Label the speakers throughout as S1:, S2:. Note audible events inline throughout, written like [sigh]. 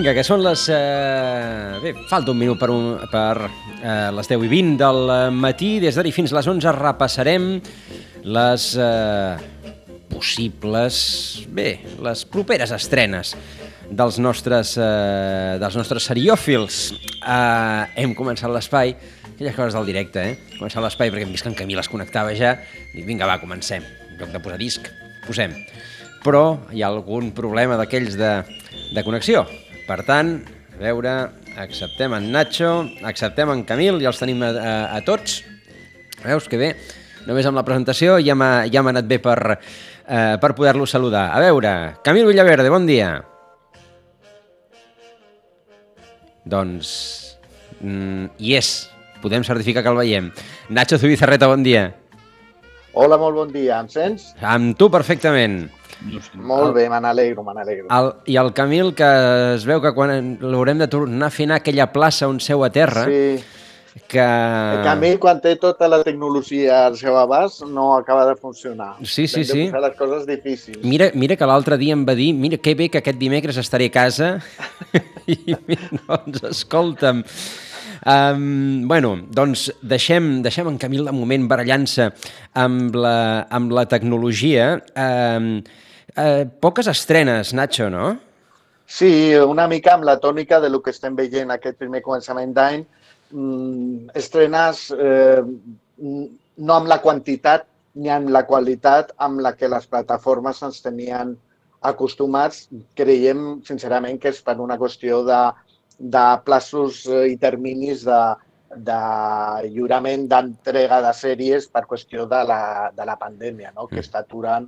S1: Vinga, que són les... Eh... Bé, falta un minut per, un, per eh, les 10 i 20 del matí. Des d'ara fins les 11 repassarem les eh, possibles... Bé, les properes estrenes dels nostres, eh, dels nostres seriòfils. Eh, hem començat l'espai, aquelles coses del directe, eh? Començar l'espai perquè hem vist que en Camil es connectava ja. Dic, vinga, va, comencem. En lloc de posar disc, posem. Però hi ha algun problema d'aquells de, de connexió. Per tant, a veure, acceptem en Nacho, acceptem en Camil, ja els tenim a, a, a tots. Veus que bé? Només amb la presentació ja m'ha ja anat bé per, eh, per poder-lo saludar. A veure, Camil Villaverde, bon dia. Doncs, mm, hi és, podem certificar que el veiem. Nacho Zubizarreta, bon dia.
S2: Hola, molt bon dia. Em sents?
S1: Amb tu perfectament.
S2: Molt bé, me n'alegro, me n'alegro.
S1: El, I el Camil, que es veu que quan l'haurem de tornar a fer anar a aquella plaça on seu a terra,
S2: Sí,
S1: que...
S2: el Camil, quan té tota la tecnologia al seu abast, no acaba de funcionar.
S1: Sí, sí, sí.
S2: posar les coses difícils.
S1: Mira, mira que l'altre dia em va dir mira que bé que aquest dimecres estaré a casa [laughs] i doncs escolta'm um, bueno, doncs deixem, deixem en Camil de moment barallant-se amb, la, amb la tecnologia um, uh, poques estrenes, Nacho, no?
S2: Sí, una mica amb la tònica de lo que estem veient aquest primer començament d'any. Mm, estrenes eh, no amb la quantitat ni amb la qualitat amb la que les plataformes ens tenien acostumats. Creiem, sincerament, que és per una qüestió de, de plaços eh, i terminis de, de lliurament d'entrega de sèries per qüestió de la, de la pandèmia, no? que està aturant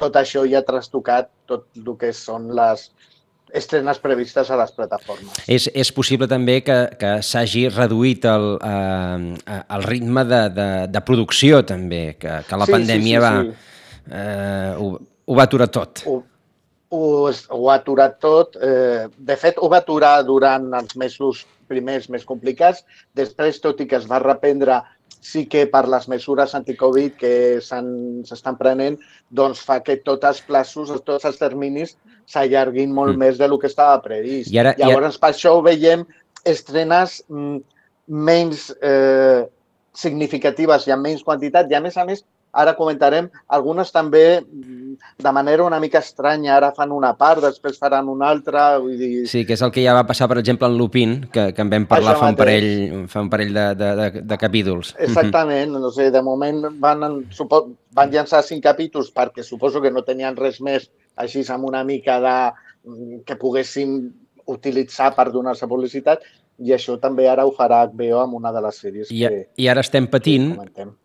S2: tot això i ha trastocat tot el que són les estrenes previstes a les plataformes.
S1: És, és possible també que, que s'hagi reduït el, eh, el ritme de, de, de producció també, que, que la
S2: Sí, sí,
S1: pandèmia
S2: sí,
S1: va,
S2: sí.
S1: eh, ho, ho va aturar tot.
S2: Ho, ho, ho ha aturat tot. Eh, de fet, ho va aturar durant els mesos primers més complicats. Després, tot i que es va reprendre, sí que per les mesures anticovid que s'estan prenent, doncs fa que tots els plaços, tots els terminis s'allarguin molt
S1: Mm.
S2: més de lo que estava previst.
S1: I ara- i ara-
S2: Llavors, per això ho veiem estrenes mm, menys eh, significatives i amb menys quantitat i, a més a més, ara comentarem, algunes també mm, de manera una mica estranya, ara fan una part, després faran una altra, vull dir...
S1: Sí, que és el que ja va passar, per exemple, en Lupin, que, que en vam parlar fa un parell, fa un parell de, de, de, de capítols.
S2: Exactament, no sé, de moment van, supo, van llançar cinc capítols perquè suposo que no tenien res més així amb una mica de mm, que poguessin utilitzar per donar-se publicitat i això també ara ho farà HBO amb una de les sèries
S1: I,
S2: que,
S1: I ara estem patint,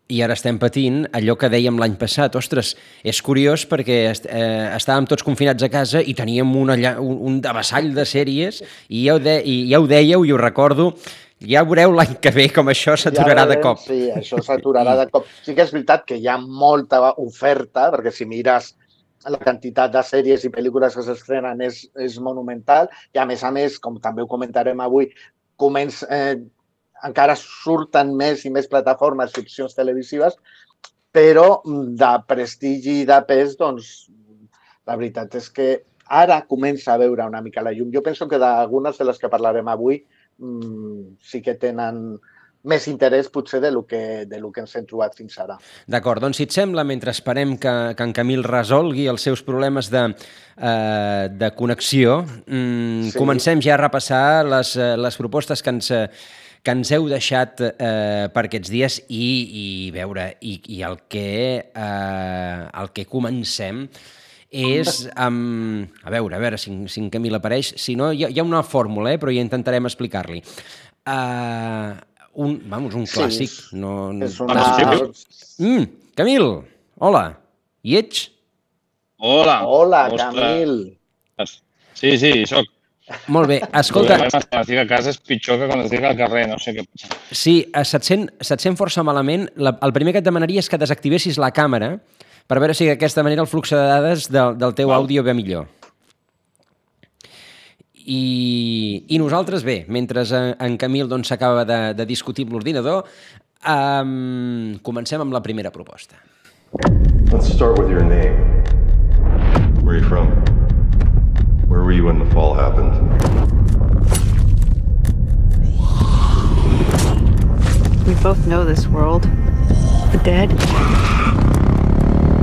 S1: i ara estem patint allò que dèiem l'any passat. Ostres, és curiós perquè est eh, estàvem tots confinats a casa i teníem una, un, un devassall de sèries i ja ho, de, i ja ho dèieu i ho recordo. Ja veureu l'any que ve com això s'aturarà
S2: Ja
S1: de cop.
S2: Sí, això s'aturarà de cop. Sí que és veritat que hi ha molta oferta, perquè si mires la quantitat de sèries i pel·lícules que s'estrenen és, és monumental i a més a més, com també ho comentarem avui, comença, eh, encara surten més i més plataformes i opcions televisives, però de prestigi i de pes, doncs, la veritat és que ara comença a veure una mica la llum. Jo penso que d'algunes de les que parlarem avui mm, sí que tenen més interès potser de lo que, de lo que ens hem trobat fins ara.
S1: D'acord, doncs si et sembla, mentre esperem que, que en Camil resolgui els seus problemes de, eh, de connexió, mm, sí. Comencem ja a repassar les, eh, les propostes que ens, que ens heu deixat eh, per aquests dies i, i veure, i, i el, que, eh, el que comencem és amb... A veure, a veure si, si en Camil apareix. Si no, hi ha, hi ha una fórmula, eh, però ja intentarem explicar-li. Uh, un, vamos, un
S2: Sí,
S1: clàssic.
S2: és-
S1: no,
S2: És
S1: no-
S2: una...
S1: Mm, Camil, hola. I ets?
S3: Hola.
S2: Hola,
S3: Ostres.
S2: Camil.
S3: Sí, sí, soc.
S1: Molt bé. Escolta,
S3: és quan estic a casa és pitjor que quan estic al carrer, no sé què passa.
S1: sí, eh, se't sent, se't sent força malament. La, el primer que et demanaria és que desactivessis la càmera per veure si d'aquesta manera el flux de dades del, del teu
S3: Val.
S1: àudio ve millor. I, i nosaltres, bé, mentre en Camil doncs, s'acaba doncs, de, de discutir amb l'ordinador, um, comencem amb la primera proposta.
S4: Let's start with your name. Where are you from? Where were you when the fall happened?
S5: We both know this world. The dead.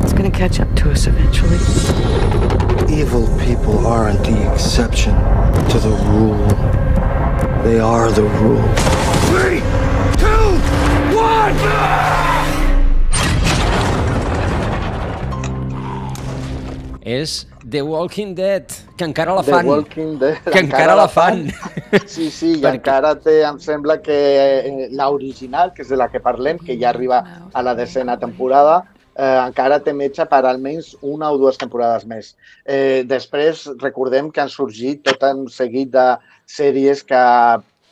S5: It's gonna catch up to us eventually.
S6: Evil people aren't the exception to the rule. They are the rule.
S7: Three, two, one!
S1: És The Walking Dead, que encara la
S2: The
S1: fan.
S2: Walking Dead,
S1: Que encara la fan.
S2: Sí, sí, i [laughs]
S1: Perquè-
S2: encara té, em sembla que eh, l'original, que és de la que parlem, que ja arriba a la decena temporada, eh, encara té metge per almenys una o dues temporades més. Eh, després, recordem que han sorgit tot un seguit de sèries que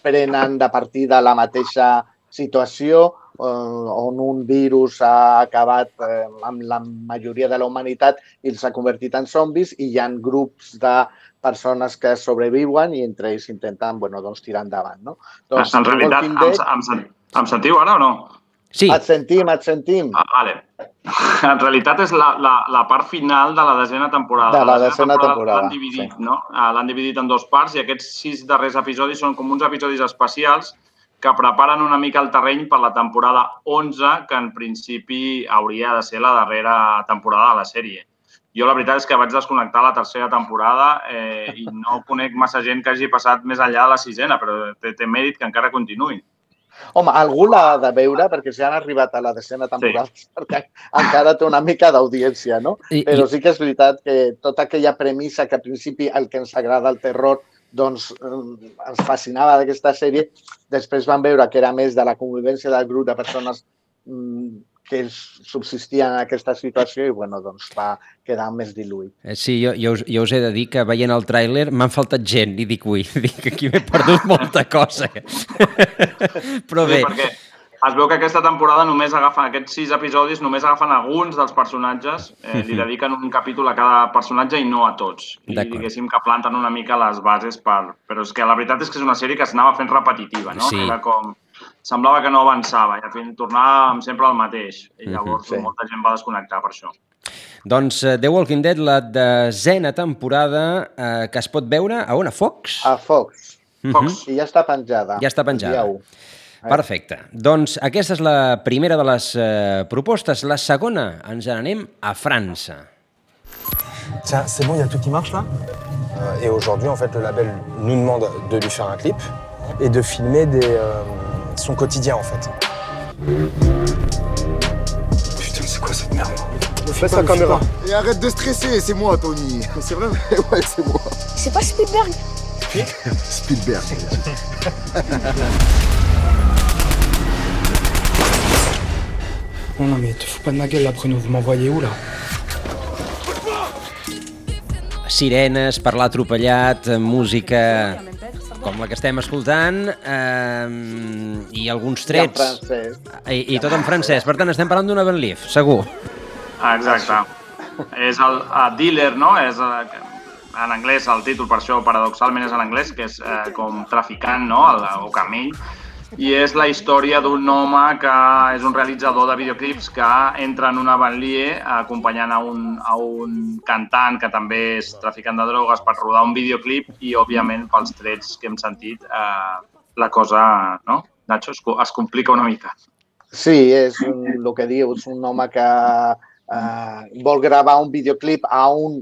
S2: prenen de partir de la mateixa situació, eh, on un virus ha acabat eh, amb la majoria de la humanitat i els ha convertit en zombis i hi ha grups de persones que sobreviuen i entre ells intenten bueno, doncs, tirar endavant. No? Doncs,
S8: en realitat, em, em, em sentiu ara o no?
S1: Sí,
S2: Et sentim, et sentim.
S8: Ah, vale. [laughs] En realitat és la, la, la part final de la desena temporada.
S2: De la desena temporada,
S8: L'han dividit, no? Ah, L'han dividit en dos parts i aquests sis darrers episodis són com uns episodis especials que preparen una mica el terreny per la temporada 11, que en principi hauria de ser la darrera temporada de la sèrie. Jo la veritat és que vaig desconnectar la tercera temporada eh, i no conec massa gent que hagi passat més enllà de la sisena, però té, té mèrit que encara continuï.
S2: Home, algú l'ha de veure perquè si han arribat a la decena temporada sí. [laughs] perquè encara té una mica d'audiència, no?
S1: I-
S2: Però sí que és veritat que tota aquella premissa que al principi el que ens agrada el terror doncs eh, ens fascinava d'aquesta sèrie, després vam veure que era més de la convivència del grup de persones mm, que subsistien en aquesta situació i bueno, doncs va quedar més diluït.
S1: Eh, Sí, jo, jo, us, jo us he de dir que veient el tràiler m'han faltat gent i dic, ui, [laughs] dic que aquí m'he perdut molta cosa. [laughs] Però bé,
S8: Sí, perquè es veu que aquesta temporada només agafen, aquests sis episodis només agafen alguns dels personatges, eh, li dediquen un capítol a cada personatge i no a tots. I diguéssim que planten una mica les bases per... Però és que la veritat és que és una sèrie que s'anava fent repetitiva, no?
S1: Sí.
S8: Era com... Semblava que no avançava i al final tornàvem sempre al mateix. I llavors
S2: sí.
S8: molta gent va desconnectar per això.
S1: doncs eh, The Walking Dead, la desena temporada eh, que es pot veure a on? A Fox?
S2: A Fox.
S8: Fox.
S2: I ja està penjada.
S1: Ja està penjada.
S2: U.
S1: Perfecte. Doncs aquesta és la primera de les eh, propostes. La segona, ens n'anem a França.
S9: Tiens, c'est bon, il y a tout qui marche là Euh, Et aujourd'hui, en fait, le label nous demande de lui faire un clip et de filmer des, euh, son quotidien en fait.
S6: Putain, c'est quoi cette merde
S9: Fais sa caméra.
S10: Et arrête de stresser, c'est moi, Tony. [laughs] C'est vrai Ouais, c'est moi.
S11: C'est pas Spielberg [laughs]
S10: Spielberg. [laughs]
S9: Non, non, mais te fous pas de ma gueule là, Bruno, vous m'envoyez où là
S1: Sirenes, parlar atropellat, música com la que estem escoltant eh, i alguns
S2: I en
S1: trets.
S2: francès.
S1: I, I tot en francès. Per tant, estem parlant d'una Van Leaf, segur.
S8: Ah, exacte. és el a dealer, no? És, eh, en anglès, el títol per això paradoxalment és en anglès, que és eh, com traficant, no? El, o camell. I és la història d'un home que és un realitzador de videoclips que entra en una banlieue acompanyant a un, a un cantant que també és traficant de drogues per rodar un videoclip i, òbviament, pels trets que hem sentit, eh, la cosa, no? Nacho, es, es complica una mica.
S2: Sí, és un, el que dius, un home que eh, vol gravar un videoclip a un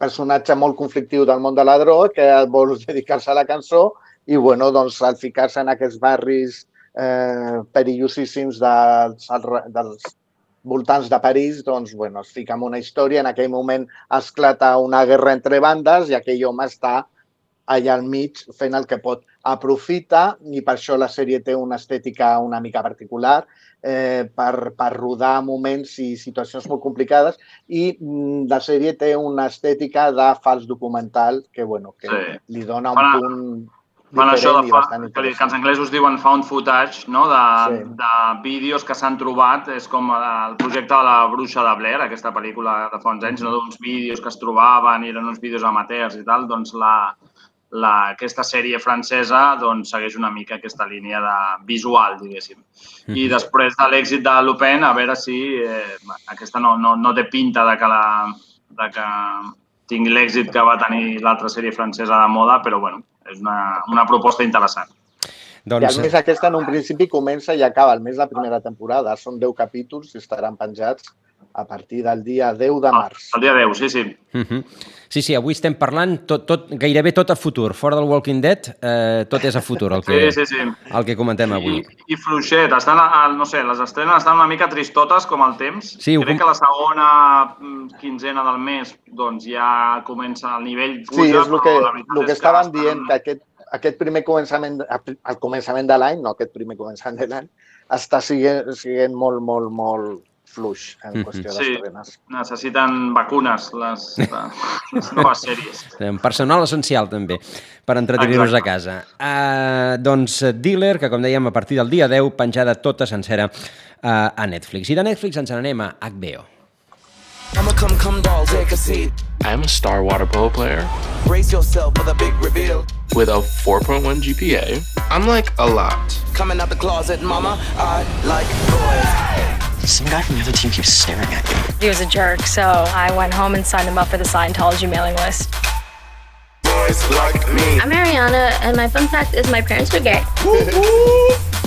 S2: personatge molt conflictiu del món de la droga que vol [laughs] dedicar-se a la cançó i, bueno, doncs, al ficar-se en aquests barris eh, perillosíssims dels, dels voltants de París, doncs, bueno, es fica en una història. En aquell moment esclata una guerra entre bandes i aquell home està allà al mig fent el que pot. Aprofita, i per això la sèrie té una estètica una mica particular, eh, per, per rodar moments i situacions molt complicades i mm, la sèrie té una estètica de fals documental que, bueno, que
S8: Sí.
S2: li dona un
S8: Fan-
S2: punt
S8: Fan això de
S2: i
S8: fa,
S2: bastant
S8: que, que els anglesos diuen found footage, no? de,
S2: Sí.
S8: de vídeos que s'han trobat, és com el projecte de la bruixa de Blair, aquesta pel·lícula de fa uns anys, no? d'uns vídeos que es trobaven, i eren uns vídeos amateurs i tal, doncs la, la, aquesta sèrie francesa doncs, segueix una mica aquesta línia de visual, diguéssim. I després de l'èxit de Lupin, a veure si eh, aquesta no, no, no té pinta de que, la, de que tingui l'èxit que va tenir l'altra sèrie francesa de moda, però bueno, és una, una proposta interessant.
S2: I a més aquesta en un principi comença i acaba al mes la primera temporada. Són 10 capítols i estaran penjats a partir del dia 10 de març.
S8: El dia 10, sí, sí.
S1: Uh -huh. Sí, sí, avui estem parlant tot, tot, gairebé tot a futur. Fora del Walking Dead, eh, tot és a futur, el que,
S8: Sí, sí, sí.
S1: el que comentem avui.
S8: I, i fluixet, estan, no sé, les estrenes estan una mica tristotes com el temps.
S1: Sí,
S8: Crec
S1: com-
S8: que la segona mm, quinzena del mes doncs ja comença el nivell
S2: Sí,
S8: puja,
S2: és el que, el que
S8: és
S2: estaven
S8: estan-
S2: dient, que aquest, aquest primer començament, al començament de l'any, no aquest primer començament de l'any, està siguent, siguent molt, molt, molt fluix en
S1: Mhm.
S2: qüestió
S8: Sí.
S2: d'estrenes.
S8: Necessiten vacunes, les, les noves sèries. [laughs]
S1: Un personal essencial, també, per entretenir-nos a casa. Uh, doncs Dealer, que com dèiem, a partir del dia 10, penjada tota sencera uh, a Netflix. I de Netflix ens n'anem a HBO.
S11: I'ma come, come, doll, take a seat.
S12: I'm a star water polo player
S11: Brace yourself for the big reveal.
S12: with a 4.1 GPA. I'm like a lot.
S11: Coming out the closet, mama, I like boys.
S13: Some guy from the other team keeps staring at you.
S14: He was a jerk, so I went home and signed him up for the Scientology mailing list.
S11: Boys like me.
S15: I'm Ariana, and my fun fact is my parents were gay.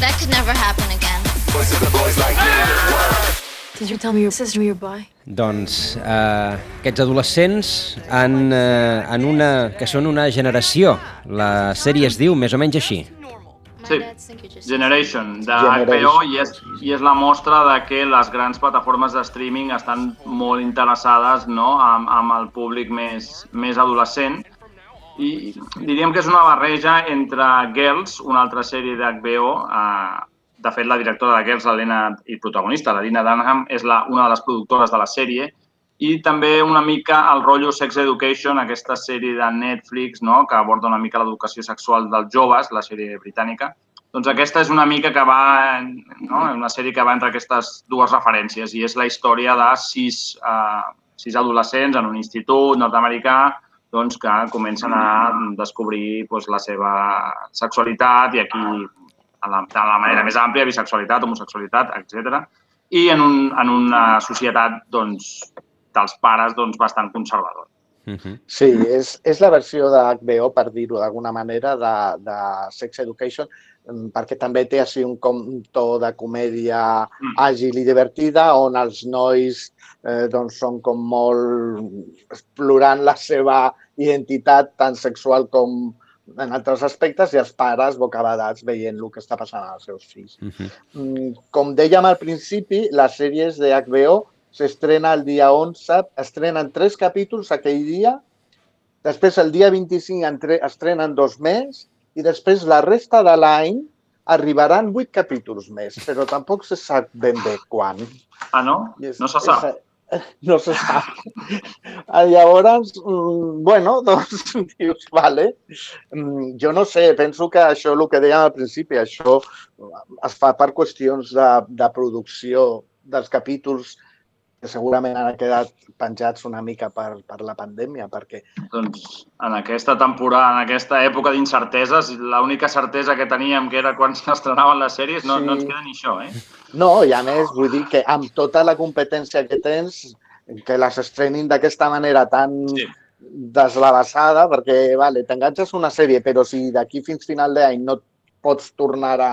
S16: That could never happen again.
S11: Boys the boys like.
S5: Did you tell me your sister you're bi?
S1: Doncs eh, aquests adolescents en, eh, en una, que són una generació. La sèrie es diu més o menys així.
S8: Sí, Generation, de
S2: Generation.
S8: HBO, i és, i és la mostra de que les grans plataformes de streaming estan molt interessades no? amb, amb el públic més, més adolescent. I diríem que és una barreja entre Girls, una altra sèrie d'HBO, eh, de fet, la directora de Girls, l'Helena, i protagonista, la Dina Dunham, és la, una de les productores de la sèrie, i també una mica el rotllo Sex Education, aquesta sèrie de Netflix no? que aborda una mica l'educació sexual dels joves, la sèrie britànica. Doncs aquesta és una mica que va, no? una sèrie que va entre aquestes dues referències i és la història de sis, uh, sis adolescents en un institut nord-americà doncs, que comencen a descobrir doncs, la seva sexualitat i aquí a la, de la manera més àmplia, bisexualitat, homosexualitat, etc. I en, un, en una societat doncs, dels pares doncs, bastant conservador.
S1: Uh -huh.
S2: Sí, és, és la versió de HBO, per dir-ho d'alguna manera, de, de Sex Education, mm, perquè també té així un, com, un to de comèdia àgil i divertida, on els nois eh, doncs són com molt explorant la seva identitat tant sexual com en altres aspectes i els pares bocabadats veient el que està passant als seus fills.
S1: Uh -huh.
S2: Mm, Com dèiem al principi, les sèries de HBO s'estrena el dia 11, estrenen tres capítols aquell dia, després el dia 25 entre, estrenen dos més i després la resta de l'any arribaran vuit capítols més, però tampoc se sap ben bé quan.
S8: Ah, no? No se sap.
S2: És, [laughs] no se sap. Ah, Llavors, mm, bueno, [laughs] doncs dius, vale. Mm, Jo no sé, penso que això, el que dèiem al principi, això es fa per qüestions de, de producció dels capítols que segurament han quedat penjats una mica per, per la pandèmia, perquè
S8: Doncs en aquesta temporada, en aquesta època d'incerteses, l'única certesa que teníem que era quan [laughs] s'estrenaven les sèries, no,
S2: Sí.
S8: no ens queda ni això, eh?
S2: No, i a més, vull dir que amb tota la competència que tens, que les estrenin d'aquesta manera tan sí. deslavessada, perquè, vale, t'enganxes una sèrie, però si d'aquí fins final d'any no pots tornar a,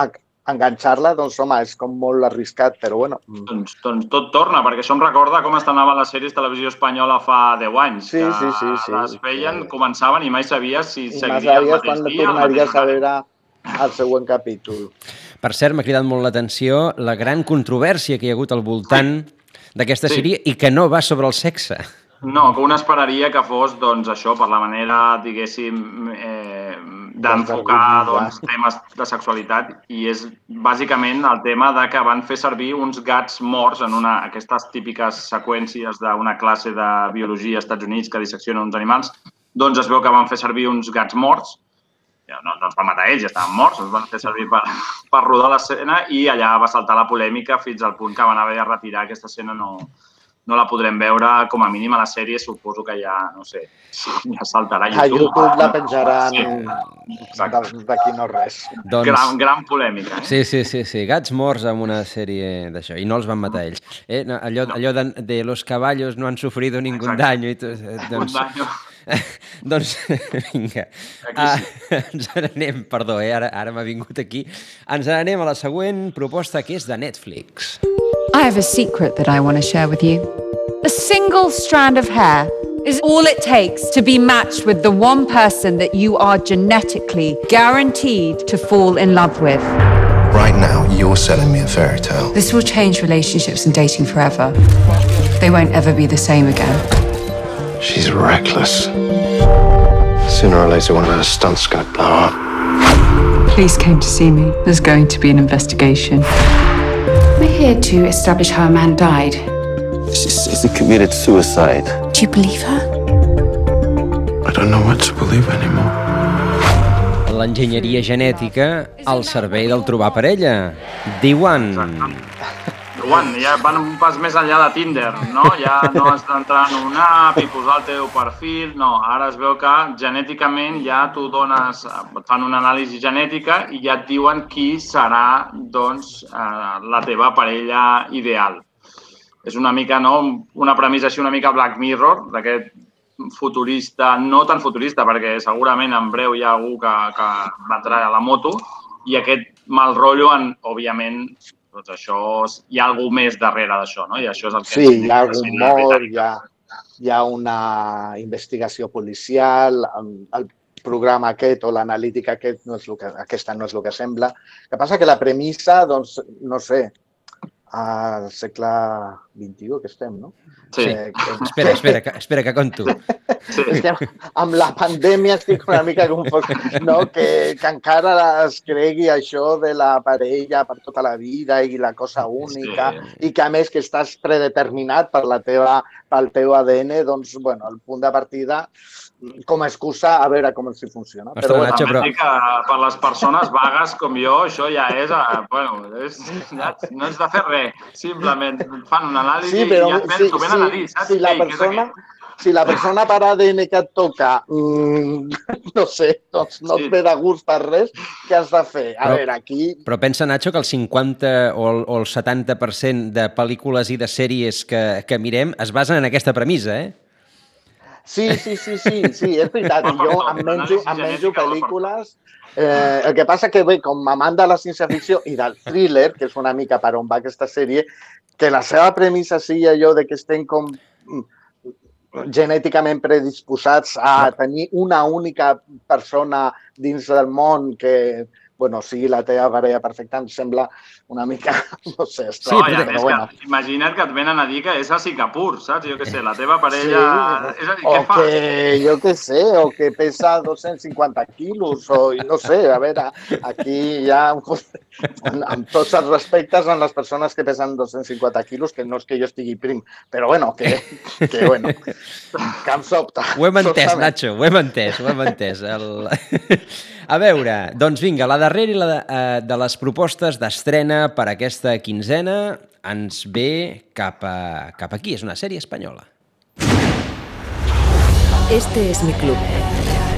S2: a enganxar-la, doncs, home, és com molt arriscat, però bueno. mm.
S8: Doncs, doncs tot torna, perquè això em recorda com estrenaven les sèries televisió espanyola fa 10 anys.
S2: Sí,
S8: que
S2: sí, sí, sí.
S8: Les feien, començaven i mai sabies si
S2: I
S8: seguiria el mateix
S2: quan
S8: dia.
S2: tornaries a veure el següent capítol.
S1: Per cert, m'ha cridat molt l'atenció la gran controvèrsia que hi ha hagut al voltant d'aquesta
S8: Sí.
S1: sèrie i que no va sobre el sexe.
S8: No, que un esperaria que fos, doncs, això, per la manera, diguéssim, eh, d'enfocar doncs, temes de sexualitat i és bàsicament el tema de que van fer servir uns gats morts en una, aquestes típiques seqüències d'una classe de biologia als Estats Units que dissecciona uns animals, doncs es veu que van fer servir uns gats morts. No, no els van matar ells, ja estaven morts, els van fer servir per, per rodar l'escena i allà va saltar la polèmica fins al punt que van haver de retirar aquesta escena, no, no la podrem veure com a mínim a la sèrie, suposo que ja, no sé, ja saltarà a
S2: A
S8: YouTube.
S2: YouTube la penjaran
S8: Sí,
S2: de- d'aquí no res.
S1: Doncs-
S8: Gran, gran polèmica. Eh?
S1: Sí, sí, sí, sí, gats morts amb una sèrie d'això, i no els van matar ells. Eh, no, allò allò de, de los caballos no han sufrido ningún
S8: Exacte.
S1: daño. I tot, eh, doncs,
S8: daño. [laughs]
S1: doncs, [laughs] vinga. Ah, [laughs] ens n'anem, perdó, eh? ara, ara m'ha vingut aquí. Ens n'anem a la següent proposta, que és de Netflix.
S17: I have a secret that I want to share with you. A single strand of hair is all it takes to be matched with the one person that you are genetically guaranteed to fall in love with.
S18: Right now, you're selling me a fairy tale.
S17: This will change relationships and dating forever. They won't ever be the same again.
S18: She's reckless. Sooner or later, one of her stunts is going to blow up.
S17: Police came to see me. There's going to be an investigation. We're here to establish how a man died.
S18: She, committed suicide.
S17: Do you believe her?
S18: I don't know what to believe anymore.
S1: L'enginyeria genètica al servei del trobar parella. Diuen...
S8: Diuen, ja van un pas més enllà de Tinder, no? Ja no has d'entrar en una app i posar el teu perfil, no. Ara es veu que genèticament ja tu dones, fan una anàlisi genètica i ja et diuen qui serà, doncs, eh, la teva parella ideal. És una mica, no?, una premissa així una mica Black Mirror, d'aquest futurista, no tan futurista, perquè segurament en breu hi ha algú que, que vendrà a la moto, i aquest mal rotllo, en, òbviament, doncs això, hi ha algú més darrere d'això, no? I això és el que...
S2: Sí, hi ha algun mort, hi ha, hi ha una investigació policial, el programa aquest o l'analítica aquest no és que, aquesta no és el que sembla. El que passa que la premissa, doncs, no sé, al segle XXI que estem, no?
S1: Sí. Eh, que... [laughs] Espera, espera, que, espera, que conto.
S2: Sí. Estem, amb la pandèmia estic una mica confós, no? Que, que encara es cregui això de la parella per tota la vida i la cosa única sí. i que a més que estàs predeterminat per la teva, pel teu ADN, doncs, bueno, el punt de partida com a excusa a veure com els funciona.
S1: Ostres, però,
S8: Nacho, però... que per les persones vagues com jo, això ja és, a, bueno, és, ja, no és de fer res, simplement fan una anàlisi sí, però, i ja et ven, sí, venen sí, a dir, saps?
S2: Si la Ei, persona, si la persona per ADN que et toca, mmm, [laughs] no sé, doncs no sí. et ve de gust per res, què has de fer? A però, veure, aquí...
S1: Però pensa, Nacho, que el 50 o el, o el 70% de pel·lícules i de sèries que, que mirem es basen en aquesta premissa, eh?
S2: Sí, sí, sí, sí, sí, és veritat. Jo em menjo, em menjo pel·lícules Eh, el que passa que, bé, com amant de la ciència-ficció i del thriller, que és una mica per on va aquesta sèrie, que la seva premissa sigui allò de que estem com mm, genèticament predisposats a tenir una única persona dins del món que bueno, sigui la teva parella perfecta, em sembla una mica, [laughs] no sé, estrany.
S8: Sí, però, però bueno. Que, imagina't que et venen a dir que és a Singapur, saps? Jo què sé, la teva parella... Sí, és a dir,
S2: o
S8: què fa?
S2: que, jo què sé, o que pesa 250 quilos, o no sé, a veure, aquí ja, amb, amb tots els respectes a les persones que pesen 250 quilos, que no és que jo estigui prim, però bueno, que, que bueno, [laughs] que em sobta.
S1: Ho hem entès, Nacho, ho hem entès, ho hem entès. El... A veure, doncs vinga, la darrera i la de, eh, de les propostes d'estrena per aquesta quinzena ens ve cap, a, cap aquí. És una sèrie espanyola.
S19: Este es mi club.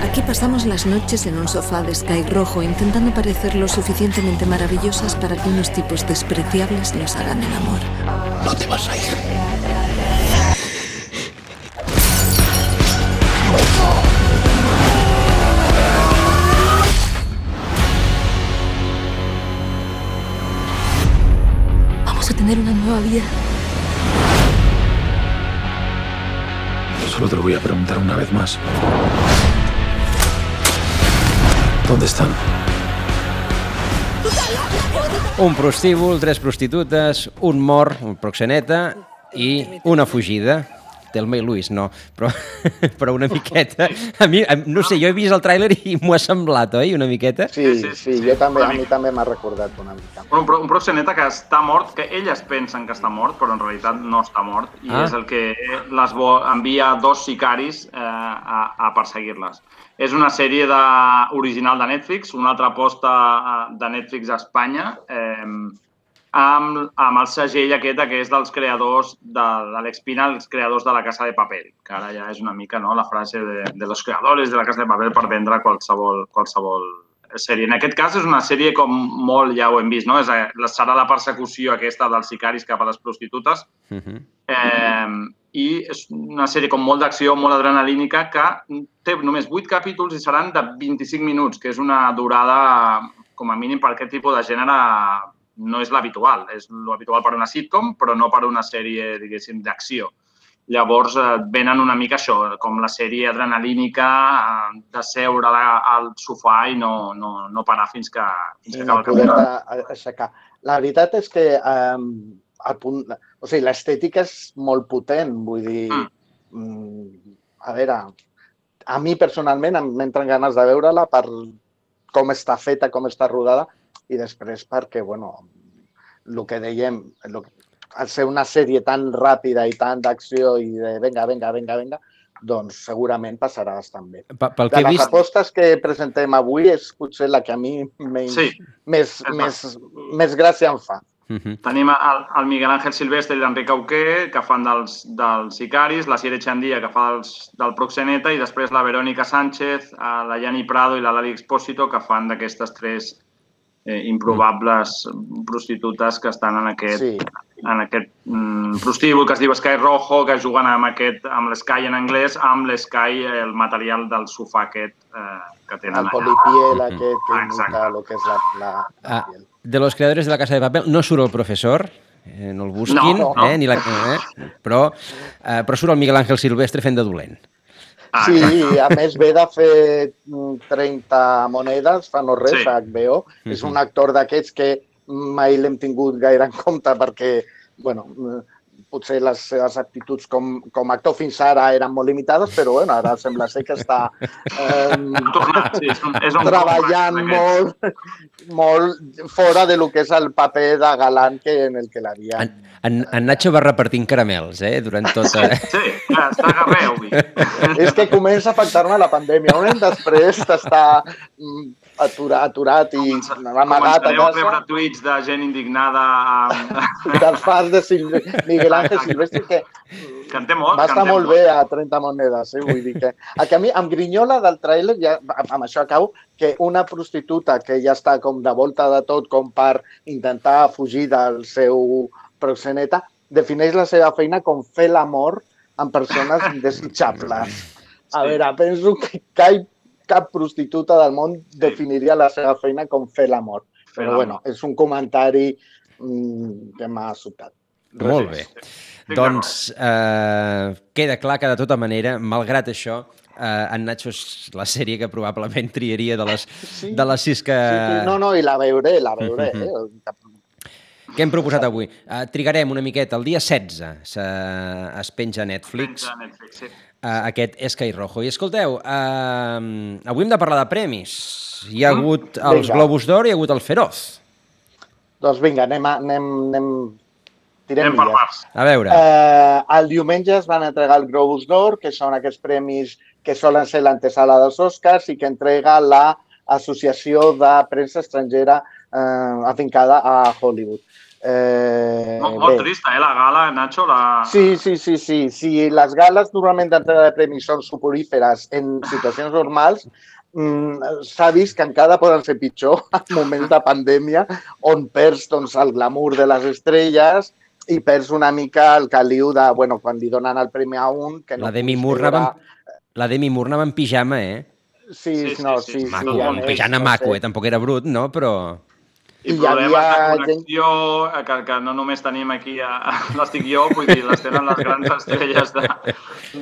S19: Aquí pasamos las noches en un sofá de sky rojo intentando parecer lo suficientemente maravillosas para que unos tipos despreciables nos hagan el amor.
S18: No te vas a ir.
S19: Vida.
S18: Solo te lo voy a preguntar una vez más. ¿Dónde están?
S1: Un prostíbul, tres prostitutes, un mort, un proxeneta i una fugida. Telma i Luis, no, però, [laughs] però una miqueta. A mi, no sé, jo he vist el tràiler i m'ho ha semblat, oi? Una miqueta?
S2: Sí, sí, sí, jo també, a mi també m'ha recordat una mica.
S8: Un, un proxeneta que està mort, que elles pensen que està mort, però en realitat no està mort, i ah. és el que les envia dos sicaris eh, a, a perseguir-les. És una sèrie de, original de Netflix, una altra aposta eh, de Netflix a Espanya, eh, amb, amb el segell aquest que és dels creadors de l'Àlex Pina, els creadors de la Casa de Paper, que ara ja és una mica no, la frase de, de los creadores de la Casa de Paper per vendre qualsevol, qualsevol sèrie. En aquest cas és una sèrie com molt, ja ho hem vist, no? És, serà la persecució aquesta dels sicaris cap a les prostitutes. Uh -huh. eh, i és una sèrie com molt d'acció, molt adrenalínica, que té només 8 capítols i seran de 25 minuts, que és una durada, com a mínim, per aquest tipus de gènere no és l'habitual. És l'habitual per una sitcom, però no per una sèrie, diguéssim, d'acció. Llavors, eh, venen una mica això, com la sèrie adrenalínica eh, de seure al sofà i no, no, no parar fins que, fins que acaba
S2: el capítol. aixecar. La veritat és que eh, el punt, o sigui, l'estètica és molt potent, vull dir, mm. a veure, a mi personalment m'entren ganes de veure-la per com està feta, com està rodada, i després perquè, bueno, el que dèiem, el, al ser una sèrie tan ràpida i tan d'acció i de venga, venga, venga, venga, doncs segurament passarà bastant bé.
S1: Pel
S2: que
S1: de
S2: les
S1: vist...
S2: apostes que presentem avui és potser la que a mi menys,
S8: Sí.
S2: més, més, més gràcia em fa.
S1: Uh -huh.
S8: Tenim el, el Miguel Ángel Silvestre i l'Enric Auqué, que fan dels, dels Sicaris, la Sire Chandia, que fa dels, del Proxeneta, i després la Verònica Sánchez, eh, la Yani Prado i la Lali Expósito, que fan d'aquestes tres eh, improbables prostitutes que estan en aquest,
S2: Sí.
S8: en aquest mm, prostíbul que es diu Sky Rojo, que juguen amb, aquest, amb l'Sky en anglès, amb l'Sky, el material del sofà aquest eh, que tenen
S2: El
S8: allà.
S2: polipiel aquest que
S8: Exacte.
S2: imita el que és la, la,
S1: Ah, de los creadores de la Casa de Papel no surt el professor, eh, no el busquin,
S8: No, no.
S1: Eh, ni la, eh, però, eh, però surt el Miguel Ángel Silvestre fent de dolent.
S8: Ah,
S2: Sí, a més ve de fer mm, 30 monedes, fa no res,
S8: Sí.
S2: a HBO. És
S1: Mhm.
S2: un actor d'aquests que mai l'hem tingut gaire en compte perquè, bueno, mm, potser les seves aptituds com, com a actor fins ara eren molt limitades, però bueno, ara sembla ser que està eh,
S8: Tornat, sí, és un, és un
S2: treballant molt, molt fora de lo que és el paper de galant que, en el que l'havia.
S1: En, en, en Nacho va repartint caramels, eh, durant tota...
S8: Sí, clar, està a arreu. vull dir.
S2: És que comença a afectar-me la pandèmia. Un any després t'està aturat, aturat i amagat a
S8: Començareu a
S2: casa.
S8: rebre tuits de gent indignada amb... [laughs]
S2: dels fans de Sil Miguel Ángel Silvestre que
S8: té molt.
S2: va estar molt bé a 30 monedes, eh? vull dir que... A que a mi em grinyola del tràiler, ja, amb això acabo, que una prostituta que ja està com de volta de tot com per intentar fugir del seu proxeneta, defineix la seva feina com fer l'amor amb persones [laughs] desitjables. A veure, penso que cap, cap prostituta del món definiria la seva feina com fer l'amor. Però bueno, és un comentari mm, que m'ha sobtat.
S1: Molt bé. Doncs eh, queda clar que de tota manera, malgrat això, eh, en Nacho és la sèrie que probablement triaria de les,
S2: Sí.
S1: de les sis que,
S2: Sí, sí, no, no, i la veuré, la veuré.
S1: Mhm.
S2: Eh?
S1: que hem proposat avui. Eh, trigarem una miqueta. El dia 16 se, es penja a Netflix
S8: De Netflix, sí.
S1: Eh, aquest Sky Rojo. I escolteu, eh, avui hem de parlar de premis. Hi ha
S8: Mm.
S1: hagut els
S2: Vinga.
S1: Globus d'Or i hi ha hagut el Feroz.
S2: Doncs vinga, anem, a, anem, anem tirem
S8: Anem per
S2: milles.
S1: A veure,
S2: Eh, el diumenge es van entregar el Globus d'Or, que són aquests premis que solen ser l'antesala dels Oscars i que entrega la Associació de Premsa Estrangera eh, afincada a Hollywood. Eh,
S8: Molt, molt
S2: bé.
S8: trista, eh, la gala, Nacho. La...
S2: Sí, sí, sí, sí. Si les gales normalment d'entrega de premis són suporíferes en situacions normals, mm, s'ha vist que encara poden ser pitjor [laughs] en moments de pandèmia on perds doncs, el glamour de les estrelles i perds una mica el caliu de, bueno, quan li donen el premi a un... Que no
S1: la Demi Moore anava, amb- la Demi Moore anava en pijama, eh?
S2: Sí,
S8: Sí,
S2: sí,
S8: sí,
S2: no,
S8: sí,
S2: sí.
S8: sí.
S2: sí,
S1: Maco,
S2: a
S1: en
S2: més,
S1: pijama
S2: no
S1: maco,
S2: sé.
S1: eh? Tampoc era brut, no? Però...
S8: I
S2: Hi
S8: problemes
S2: havia
S8: de connexió, que, que no només tenim aquí, a, l'estic jo, vull dir, les tenen les grans [laughs] estrelles de,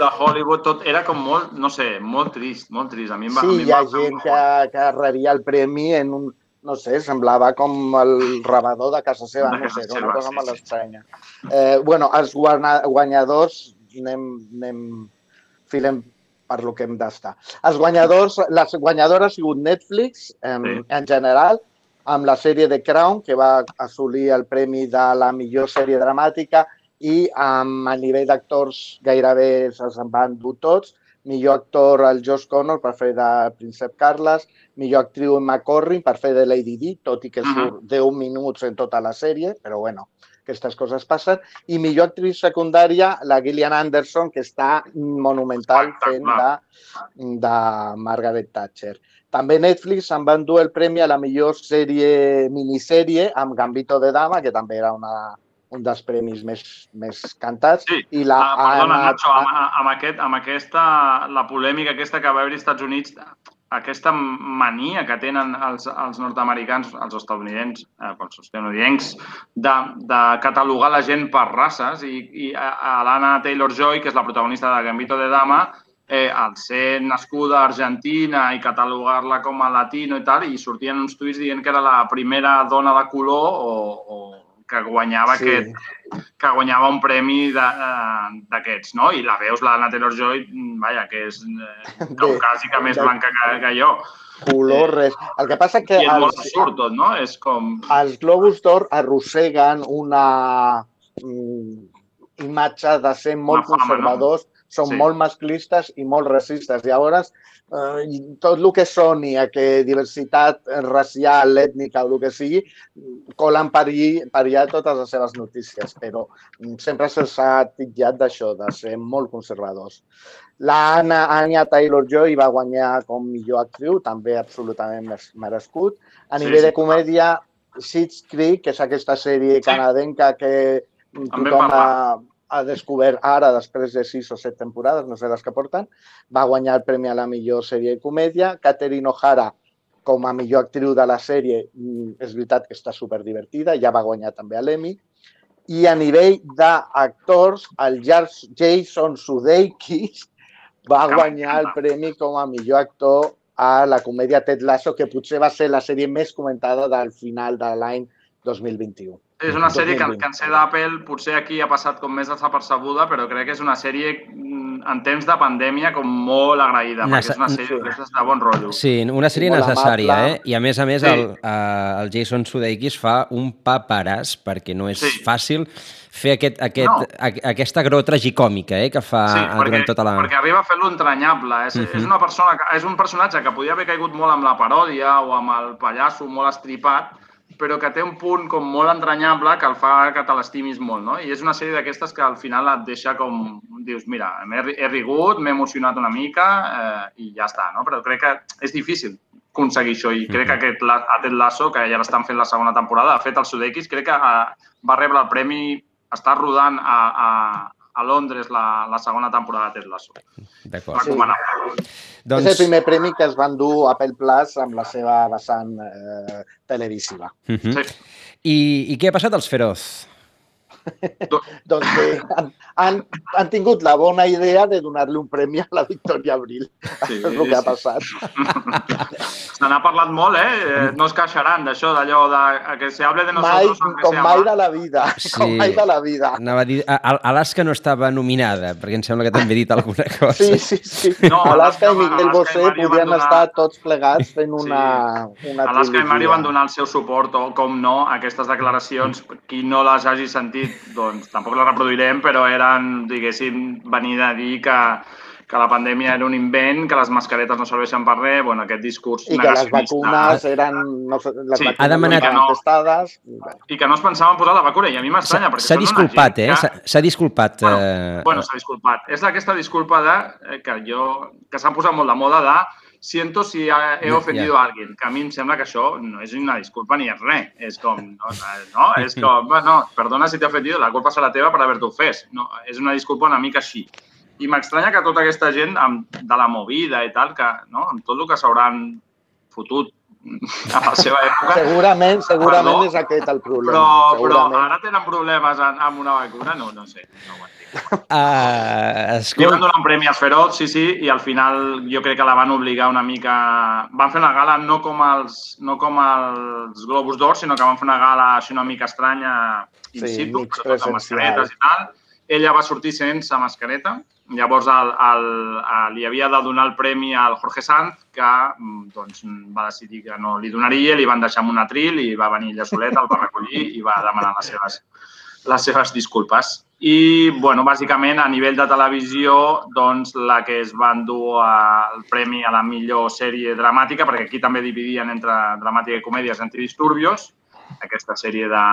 S8: de Hollywood, tot era com molt, no sé, molt trist, molt trist. A mi em va, a
S2: Sí,
S8: mi em
S2: hi ha gent que, que rebia el premi en un, no sé, semblava com el rebador de casa seva,
S8: De
S2: no sé, era una cosa
S8: sí,
S2: molt
S8: sí.
S2: estranya. Eh, bueno, els guanyadors, anem, anem filem per lo que hem d'estar. Els guanyadors, les guanyadores ha sigut Netflix, en,
S8: Sí.
S2: en general, amb la sèrie The Crown, que va assolir el premi de la millor sèrie dramàtica, i amb a nivell d'actors gairebé se'ls en van dur tots. Millor actor el Josh Connor per fer de Príncep Carles, millor actriu Emma Corrin per fer de Lady Di, tot i que surt 10 minuts en tota la sèrie, però bueno, aquestes coses passen. I millor actriu secundària, la Gillian Anderson, que està monumental fent de, de Margaret Thatcher. També Netflix se'n van dur el premi a la millor sèrie, minissèrie, amb Gambito de Dama, que també era una, un dels premis més, més cantats.
S8: Sí.
S2: I la,
S8: Ah, perdona,
S2: Anna-
S8: Nacho, amb, amb, aquest, amb aquesta, la polèmica aquesta que va haver-hi als Estats Units, aquesta mania que tenen els, els nord-americans, els estadounidencs, eh, els estadounidencs, de, de catalogar la gent per races i, i a, a l'Anna Taylor-Joy, que és la protagonista de Gambito de Dama, eh, al ser nascuda a Argentina i catalogar-la com a latino i tal, i sortien uns tuits dient que era la primera dona de color o, o que guanyava
S2: Sí.
S8: aquest, que guanyava un premi eh, d'aquests, no? I la veus, l'Anna Taylor-Joy, mm, vaja, que és eh, caucàsica més blanca que, que jo.
S2: color, res. El que passa que
S8: I és molt
S2: els,
S8: absurd tot, no? És com...
S2: els Globus d'Or arrosseguen una mm, imatge de ser molt
S8: fama, no?
S2: Són
S8: Sí.
S2: molt masclistes i molt racistes. Llavors, eh, tot el que soni a que diversitat racial, ètnica o el que sigui, colen per, allí, per allà totes les seves notícies, però mm, sempre se'ls ha titllat d'això, de ser molt conservadors. La Anna, Anya Taylor-Joy va guanyar com millor actriu, també absolutament merescut. A
S8: Sí,
S2: nivell
S8: sí.
S2: de comèdia, Schitt's Creek, que és aquesta sèrie canadenca que tothom ha. Ha descobert ara, després de sis o set temporades, no sé les que porten, va guanyar el premi a la millor sèrie de comèdia. Catherine O'Hara, com a millor actriu de la sèrie, mm, és veritat que està superdivertida, ja va guanyar també a l'Emmy. I a nivell d'actors, el Jason Sudeikis va guanyar el premi com a millor actor a la comèdia Ted Lasso, que potser va ser la sèrie més comentada del final de l'any 2021.
S8: És una sèrie que,
S2: 2020.
S8: que en ser d'Apple potser aquí ha passat com més desapercebuda, però crec que és una sèrie mm, en temps de pandèmia com molt agraïda,
S1: Nece-
S8: perquè és una sèrie d'aquestes de bon rotllo.
S1: Sí, una sèrie
S2: molt
S1: necessària,
S2: amable.
S1: eh? I a més a més
S8: Sí.
S1: el, eh, el Jason Sudeikis fa un paperàs perquè no és
S8: Sí.
S1: fàcil fer aquest, aquest,
S8: No.
S1: a, aquesta gró tragicòmica eh, que fa
S8: Sí, perquè,
S1: durant tota la...
S8: perquè arriba a fer-lo entranyable. És, uh. -huh. és, una persona, que- és un personatge que podia haver caigut molt amb la paròdia o amb el pallasso molt estripat, però que té un punt com molt entranyable que el fa que te l'estimis molt, no? I és una sèrie d'aquestes que al final et deixa com... Dius, mira, ri- he rigut, m'he emocionat una mica eh, i ja està, no? Però crec que és difícil aconseguir això i crec que aquest, aquest Lasso, que ja l'estan fent la segona temporada, ha fet el Sudeikis, crec que eh, va rebre el premi, està rodant a, a, a Londres la, la segona temporada de Ted Lasso.
S1: D'acord.
S8: Recomanable.
S2: Doncs... És el primer premi que es van dur a Apple Plus amb la seva vessant eh, televisiva.
S1: Uh -huh.
S8: Sí.
S1: I, I què ha passat als Feroz?
S2: Doncs [laughs] bé, han, han, han tingut la bona idea de donar-li un premi a la Victòria Abril.
S8: Sí,
S2: és el que ha
S8: sí.
S2: passat. [laughs]
S8: Se n'ha parlat molt, eh? Eh, No es queixaran d'això, d'allò de a que se hable de
S2: Mai,
S8: nosotros aunque
S2: com mai de la vida. [laughs]
S1: Sí.
S2: Com mai de la vida.
S1: Anava a dir... Alaska no estava nominada, perquè em sembla que també he dit alguna cosa.
S2: Sí, sí, sí.
S8: No,
S2: Alaska i
S8: Alaska-
S2: Miguel
S8: Alaska i
S2: Bosé
S8: Mario
S2: podien
S8: donar-
S2: estar tots plegats fent una, una
S8: Alaska i Mario
S2: trilogia.
S8: van donar el seu suport, o com no, a aquestes declaracions. Qui no les hagi sentit, doncs tampoc les reproduirem, però eren, diguéssim, venir a dir que, que la pandèmia era un invent, que les mascaretes no serveixen per res, bueno, aquest discurs
S2: I que les
S8: negacionista.
S2: vacunes eren... No, les
S8: Sí,
S2: vacunes
S1: ha demanat-
S2: no testades. i.
S8: I que no es pensaven posar la vacuna, i a mi m'estranya, perquè
S1: S'ha disculpat, eh?
S8: que-
S1: S'ha- disculpat. eh,
S8: Bueno, s'ha disculpat. És aquesta disculpa de, eh, que jo, que s'ha posat molt de moda de siento si he ofendido a alguien, que a mi em sembla que això no és una disculpa ni és res. És com, no, no és [laughs] com, bueno, perdona si t'he ofendido, la culpa serà teva per haver-t'ho ofès. No, és una disculpa una mica així. I m'estranya que tota aquesta gent amb, de la movida i tal, que, no, amb tot el que s'hauran fotut [laughs] a la seva època,
S2: Segurament, segurament
S8: Perdó?
S2: és aquest el problema.
S8: però, però ara tenen problemes amb una vacuna, no, no sé. No ho [laughs]
S1: Uh,
S8: Li
S1: escolta,
S8: van donar un premi als Feroz, sí, sí, i al final jo crec que la van obligar una mica... Van fer una gala no com els, no com els Globus d'Or, sinó que van fer una gala així una mica estranya in
S2: Sí,
S8: situ, amb mascaretes i tal. Ella va sortir sense mascareta, llavors el, el, el, li havia de donar el premi al Jorge Sanz, que mm, doncs, va decidir que no li donaria, li van deixar amb un atril i va venir ella soleta, el va recollir i va demanar les seves, les seves disculpes. I, bueno, bàsicament, a nivell de televisió, doncs, la que es va endur el premi a la millor sèrie dramàtica, perquè aquí també dividien entre dramàtica i comèdies antidisturbios, aquesta sèrie de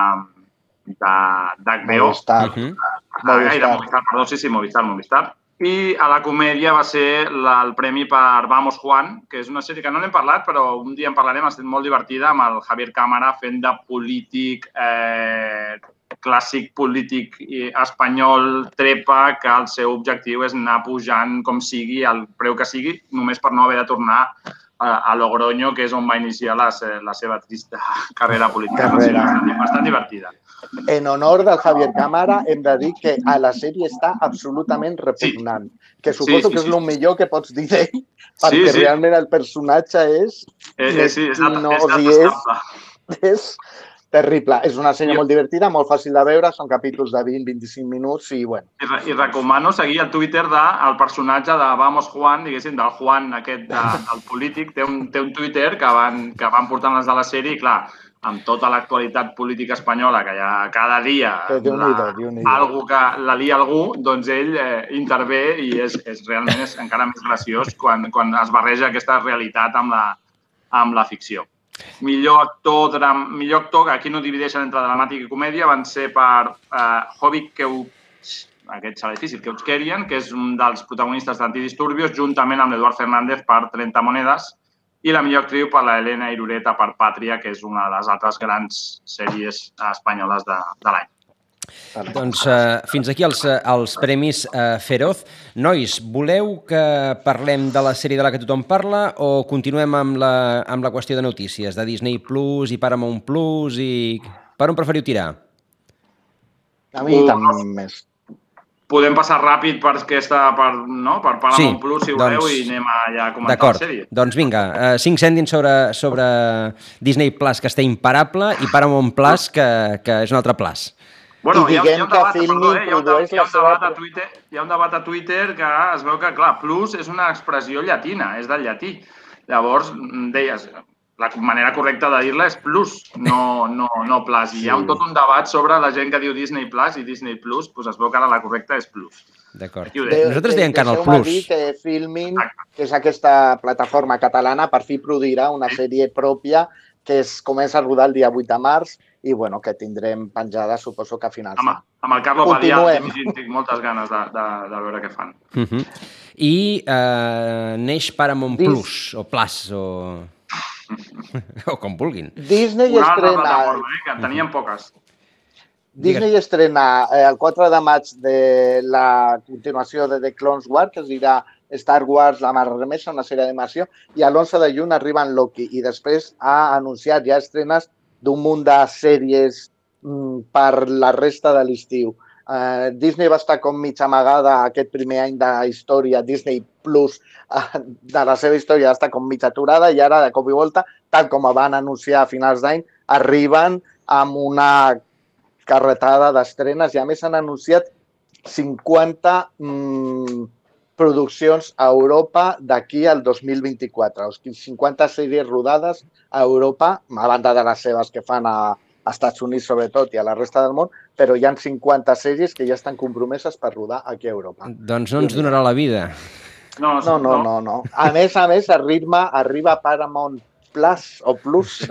S8: d'HBO.
S2: Movistar.
S1: uh -huh.
S8: Ah, ai, de
S2: Movistar.
S8: Movistar, perdó, sí, sí, Movistar, Movistar. I a la comèdia va ser la, el premi per Vamos Juan, que és una sèrie que no n'hem parlat, però un dia en parlarem, ha estat molt divertida, amb el Javier Cámara fent de polític eh, clàssic polític eh, espanyol trepa que el seu objectiu és anar pujant com sigui, al preu que sigui, només per no haver de tornar a, a Logroño, que és on va iniciar la, la seva trista [laughs] carrera política.
S2: Carrera.
S8: Bastant, bastant divertida.
S2: En honor del Javier Cámara, hem de dir que a la sèrie està absolutament repugnant. Que suposo
S8: sí,
S2: que és
S8: sí.
S2: el millor que pots dir d'ell, [laughs] perquè
S8: sí.
S2: realment el personatge és...
S8: Eh, eh, sí, és,
S2: no,
S8: és
S2: és,
S8: detestable.
S2: és terrible. És una sèrie molt divertida, molt fàcil de veure, són capítols de 20-25 minuts i, bueno,
S8: I, re- I recomano seguir el Twitter del personatge de Vamos Juan, diguéssim, del Juan, aquest, de, del polític. Té un, té un Twitter que van, que van portant les de la sèrie i, clar, amb tota l'actualitat política espanyola, que ha cada dia
S2: Déu-n'hi-do.
S8: algú que la lia algú, doncs ell eh, intervé i és, és realment és encara més graciós quan, quan es barreja aquesta realitat amb la, amb la ficció. Millor actor, dram, millor actor, que aquí no divideixen entre dramàtic i comèdia, van ser per eh, Hobbit Keuch, aquest serà difícil, Keuchkerian, que és un dels protagonistes d'Antidisturbios, juntament amb l'Eduard Fernández per 30 monedes, i la millor actriu per la Helena Irureta per Pàtria, que és una de les altres grans sèries espanyoles de, de l'any.
S1: Doncs eh, fins aquí els, eh, els premis eh, Feroz. Nois, voleu que parlem de la sèrie de la que tothom parla o continuem amb la, amb la qüestió de notícies, de Disney Plus i Paramount Plus i... Per on preferiu tirar?
S2: a mi
S8: Uh,
S2: també més.
S8: Podem passar ràpid per aquesta, per, no? per Paramount
S1: Sí,
S8: Plus, si voleu,
S1: doncs-
S8: i anem a ja a comentar la
S1: D'acord,
S8: sèrie.
S1: doncs vinga, eh, cinc cèntims sobre, sobre Disney Plus, que està imparable, i Paramount Plus, que, que és un altre plus.
S8: Bueno,
S2: I
S8: hi ha, hi
S2: diguem
S8: ha un
S2: que
S8: debat,
S2: Filmin
S8: perdó, eh? hi, ha un,
S2: produeix
S8: hi, ha
S2: la
S8: un
S2: seva
S8: debat a Twitter, hi ha un debat a Twitter que es veu que, clar, plus és una expressió llatina, és del llatí. Llavors, mm, deies, la manera correcta de dir-la és plus, no, no, no plus. I hi ha un, tot un debat sobre la gent que diu Disney Plus i Disney Plus, doncs es veu que ara la correcta és plus.
S1: D'acord. Nosaltres diem Canal
S2: Deixeu-me
S1: Plus.
S2: dir que Filmin, que és aquesta plataforma catalana, per fi produirà una sèrie pròpia que es comença a rodar el dia 8 de març i bueno, que tindrem penjada, suposo que a finals
S8: Amb, amb el Carlo
S2: Continuem.
S8: Badia tinc, tinc moltes ganes de, de, de veure què fan.
S1: Uh -huh. I eh, neix Paramount
S2: Dis-
S1: Plus, o Plus, o... [laughs] o com vulguin.
S2: Disney
S8: Una altra
S2: estrena,
S8: plataforma, eh, que en teníem poques.
S2: Disney estrena eh, el 4 de maig de la continuació de The Clone Wars, que es dirà Star Wars, la mar remesa, una sèrie d'animació, i a l'11 de juny arriba en Loki. I després ha anunciat ja estrenes d'un munt de sèries mm, per la resta de l'estiu. Eh, Disney va estar com mig amagada aquest primer any de història, Disney Plus, eh, de la seva història estar com mig aturada i ara, de cop i volta, tal com van anunciar a finals d'any, arriben amb una carretada d'estrenes i a més han anunciat 50 mm, produccions a Europa d'aquí al 2024. O sigui, 50 sèries rodades a Europa, a banda de les seves que fan a, a Estats Units sobretot i a la resta del món, però hi han 50 sèries que ja estan compromeses per rodar aquí a Europa.
S1: Doncs no ens donarà la vida.
S8: No,
S2: No, no, no, no. A més a més, arriba, arriba Paramount Plus o Plus,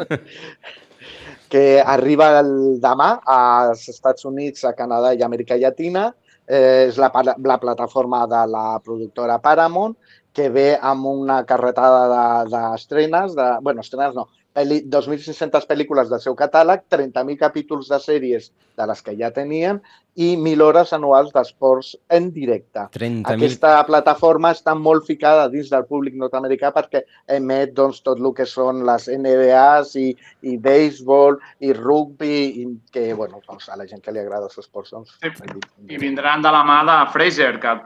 S2: [laughs] que arriba el demà als Estats Units, a Canadà i Amèrica Llatina. És la, la plataforma de la productora Paramount, que ve amb una carretada d'estrenes, de, de, bueno, estrenes no, peli, 2.600 pel·lícules del seu catàleg, 30.000 capítols de sèries de les que ja tenien i 1.000 hores anuals d'esports en directe.
S1: 30.000
S2: Aquesta plataforma està molt ficada dins del públic nord-americà perquè emet doncs, tot el que són les NBAs i, i béisbol i rugby, i que bueno, doncs, a la gent que li agrada els esports doncs,
S8: I vindran de la mà de Fraser, que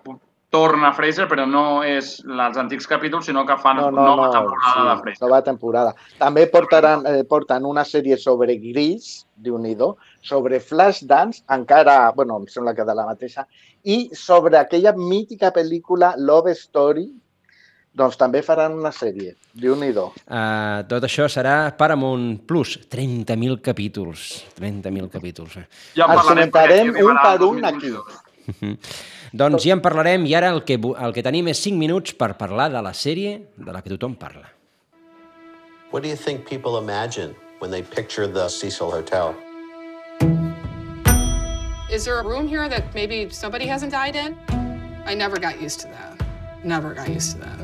S8: torna Fraser, però no és els antics capítols, sinó que fan
S2: no, no,
S8: nova
S2: no,
S8: temporada
S2: sí,
S8: de Fraser.
S2: nova temporada. També portaran, eh, porten una sèrie sobre Gris, déu nhi sobre Flashdance, encara, bueno, em sembla que de la mateixa, i sobre aquella mítica pel·lícula Love Story, doncs també faran una sèrie, déu nhi
S1: Uh, tot això serà Paramount Plus, 30.000 capítols. 30.000 capítols. eh.
S8: Ja en
S2: Els comentarem un per un aquí.
S8: 2022. [laughs]
S1: doncs ja en parlarem i ara el que, bu- el que tenim és 5 minuts per parlar de la sèrie de la que tothom parla.
S20: What do you think people imagine when they picture the Cecil Hotel?
S21: Is there a room here that maybe somebody hasn't died in? I never got used to that. Never got used to that.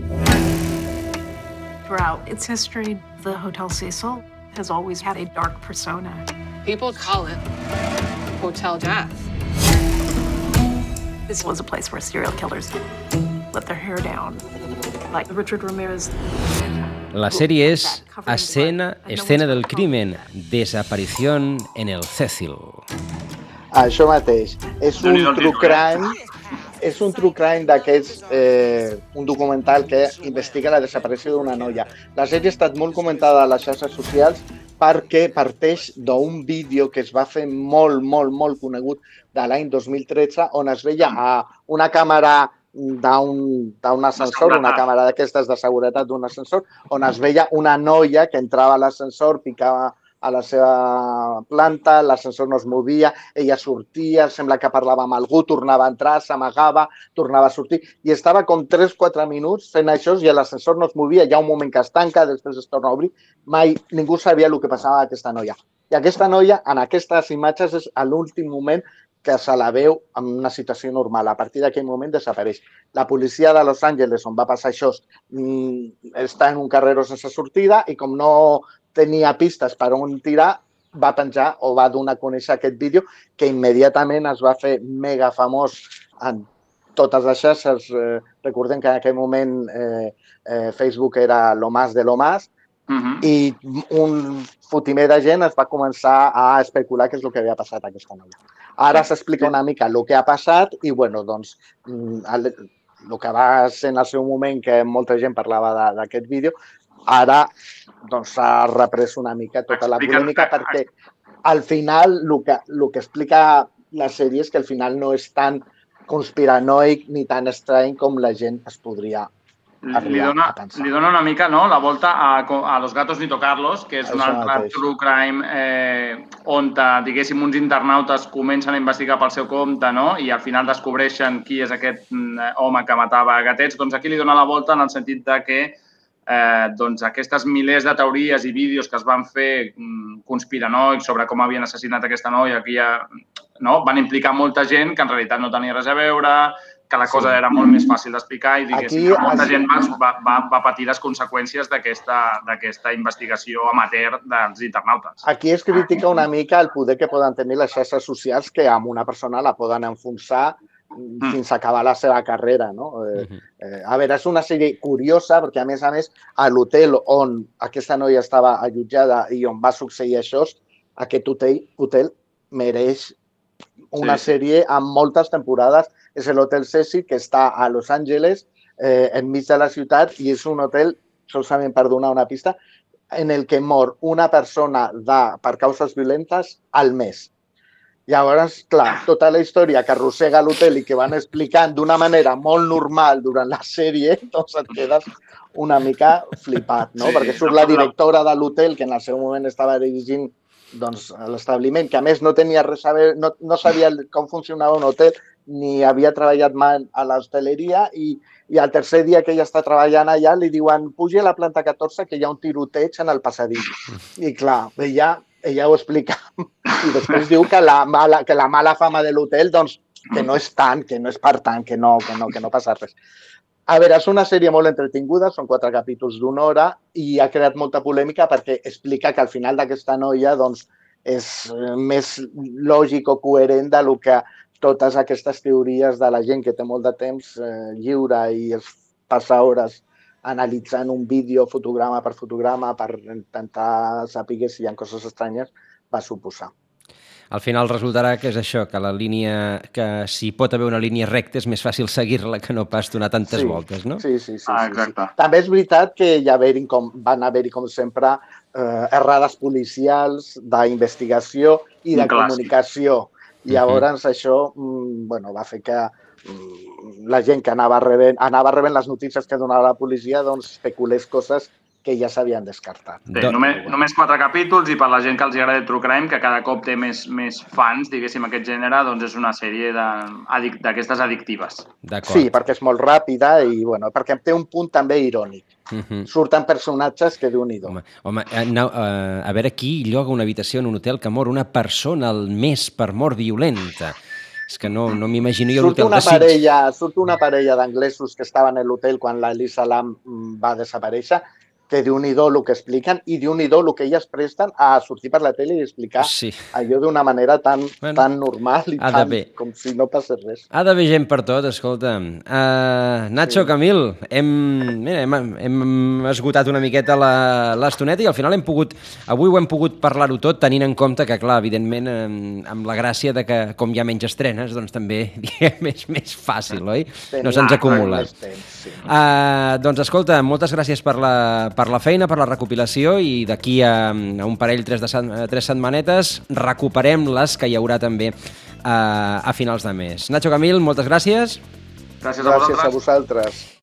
S22: Throughout its history, the Hotel Cecil has always had a dark persona.
S21: People call it hotel death.
S22: This was a place where serial killers let their hair down, like Richard Ramirez.
S1: La sèrie és Escena, escena del crimen, desaparición en el Cecil.
S2: Això mateix. És un true crime, és un true crime d'aquests, eh, un documental que investiga la desaparició d'una noia. La sèrie ha estat molt comentada a les xarxes socials perquè parteix d'un vídeo que es va fer molt, molt, molt conegut de l'any 2013 on es veia a una càmera d'un ascensor, una càmera d'aquestes de seguretat d'un ascensor, on es veia una noia que entrava a l'ascensor, picava a la seva planta, l'ascensor no es movia, ella sortia, sembla que parlava amb algú, tornava a entrar, s'amagava, tornava a sortir, i estava com 3-4 minuts fent això i l'ascensor no es movia, hi ha un moment que es tanca, després es torna a obrir, mai ningú sabia el que passava a aquesta noia. I aquesta noia, en aquestes imatges, és a l'últim moment que se la veu en una situació normal. A partir d'aquell moment desapareix. La policia de Los Angeles, on va passar això, mm, està en un carreró sense sortida i com no tenia pistes per on tirar, va penjar o va donar a conèixer aquest vídeo que immediatament es va fer mega famós en totes les xarxes. Eh, recordem que en aquell moment eh, eh, Facebook era lo más de lo más
S8: Mhm.
S2: i un fotimer de gent es va començar a especular què és el que havia passat a aquesta noia. Ara s'explica una mica el que ha passat i, bueno, doncs, mm, el, el que va ser en el seu moment que molta gent parlava d'aquest vídeo, ara doncs s'ha reprès una mica tota la polèmica perquè al final el que, el que explica la sèrie és que al final no és tan conspiranoic ni tan estrany com la gent es podria
S8: Li dona, li dona una mica no, la volta a, a Los gatos ni tocarlos, que és un altre true crime eh, on, eh, diguéssim, uns internautes comencen a investigar pel seu compte no? i al final descobreixen qui és aquest mm, home que matava gatets. Doncs aquí li dona la volta en el sentit de que eh, doncs aquestes milers de teories i vídeos que es van fer mm, conspiranoics sobre com havien assassinat aquesta noia, que ja, no? van implicar molta gent que en realitat no tenia res a veure, que la cosa
S2: Sí.
S8: era molt més fàcil d'explicar i diguéssim
S2: Aquí
S8: que molta gent va, va, va, patir les conseqüències d'aquesta investigació amateur dels internautes.
S2: Aquí es critica una mica el poder que poden tenir les xarxes socials que amb una persona la poden enfonsar mm, fins a acabar la seva carrera. No? Eh, eh, a veure, és una sèrie curiosa perquè, a més a més, a l'hotel on aquesta noia estava allotjada i on va succeir això, aquest hotel, hotel mereix una
S8: Sí.
S2: sèrie amb moltes temporades. És l'Hotel Cecil, que està a Los Angeles, eh, enmig de la ciutat, i és un hotel, solament per donar una pista, en el que mor una persona de, per causes violentes al mes. Llavors, clar, tota la història que arrossega l'hotel i que van explicant d'una manera molt normal durant la sèrie, [laughs] doncs et quedes una mica flipat, no?
S8: Sí,
S2: Perquè surt la directora de l'hotel, que en el seu moment estava dirigint doncs, l'establiment, que a més no tenia res a veure, no, no sabia com funcionava un hotel, ni havia treballat mai a l'hostaleria i, i el tercer dia que ella està treballant allà li diuen puja a la planta 14 que hi ha un tiroteig en el passadís. I clar, ella, ella ho explica [laughs] i després diu que la mala, que la mala fama de l'hotel doncs, que no és tant, que no és per tant, que no, que no, que no passa res. A veure, és una sèrie molt entretinguda, són quatre capítols d'una hora i ha creat molta polèmica perquè explica que al final d'aquesta noia doncs, és més lògic o coherent de lo que totes aquestes teories de la gent que té molt de temps eh, lliure i es passa hores analitzant un vídeo fotograma per fotograma per intentar saber si hi ha coses estranyes, va suposar.
S1: Al final resultarà que és això, que la línia, que si pot haver una línia recta és més fàcil seguir-la que no pas donar tantes
S2: Sí,
S1: voltes, no?
S2: Sí, sí, sí.
S8: Ah,
S2: sí,
S8: exacte.
S2: sí. També és veritat que hi haver com, van haver-hi, com sempre, eh, errades policials, d'investigació i de comunicació. I llavors això mm, bueno, va fer que la gent que anava rebent, anava rebent les notícies que donava la policia doncs especulés coses que ja s'havien descartat.
S8: Sí, només, només quatre capítols i per la gent que els agrada el True Crime, que cada cop té més, més fans, diguéssim, aquest gènere, doncs és una sèrie de- adic- d'aquestes addictives.
S1: D'acord.
S2: Sí, perquè és molt ràpida i bueno, perquè té un punt també irònic.
S1: Mhm.
S2: Surten personatges que déu nhi
S1: Home, home eh, no, eh, a veure qui lloga una habitació en un hotel que mor una persona al mes per mort violenta. És que no, no m'imagino jo l'hotel de Sitges.
S2: parella, surt una parella d'anglesos que estaven a l'hotel quan la Lisa Lam mm, va desaparèixer que diu nhi el que expliquen i diu nhi el que elles presten a sortir per la tele i explicar
S1: sí.
S2: allò d'una manera tan, bueno, tan normal i tan, com si no passés res.
S1: Ha d'haver gent per tot, escolta. Uh, Nacho, sí. Camil, hem, mira, hem, hem esgotat una miqueta la- l'estoneta i al final hem pogut, avui ho hem pogut parlar-ho tot tenint en compte que, clar, evidentment, eh, amb la gràcia de que com hi ha menys estrenes, doncs també [laughs] diguem, és més fàcil, oi? No se'ns acumula.
S2: Temps, sí.
S1: Uh, doncs escolta, moltes gràcies per la, per la feina, per la recopilació i d'aquí a, a un parell, tres, de, set- tres setmanetes, recuperem les que hi haurà també uh, a finals de mes. Nacho Camil, moltes gràcies.
S8: Gràcies a
S2: Gràcies a
S8: vosaltres.
S2: vosaltres.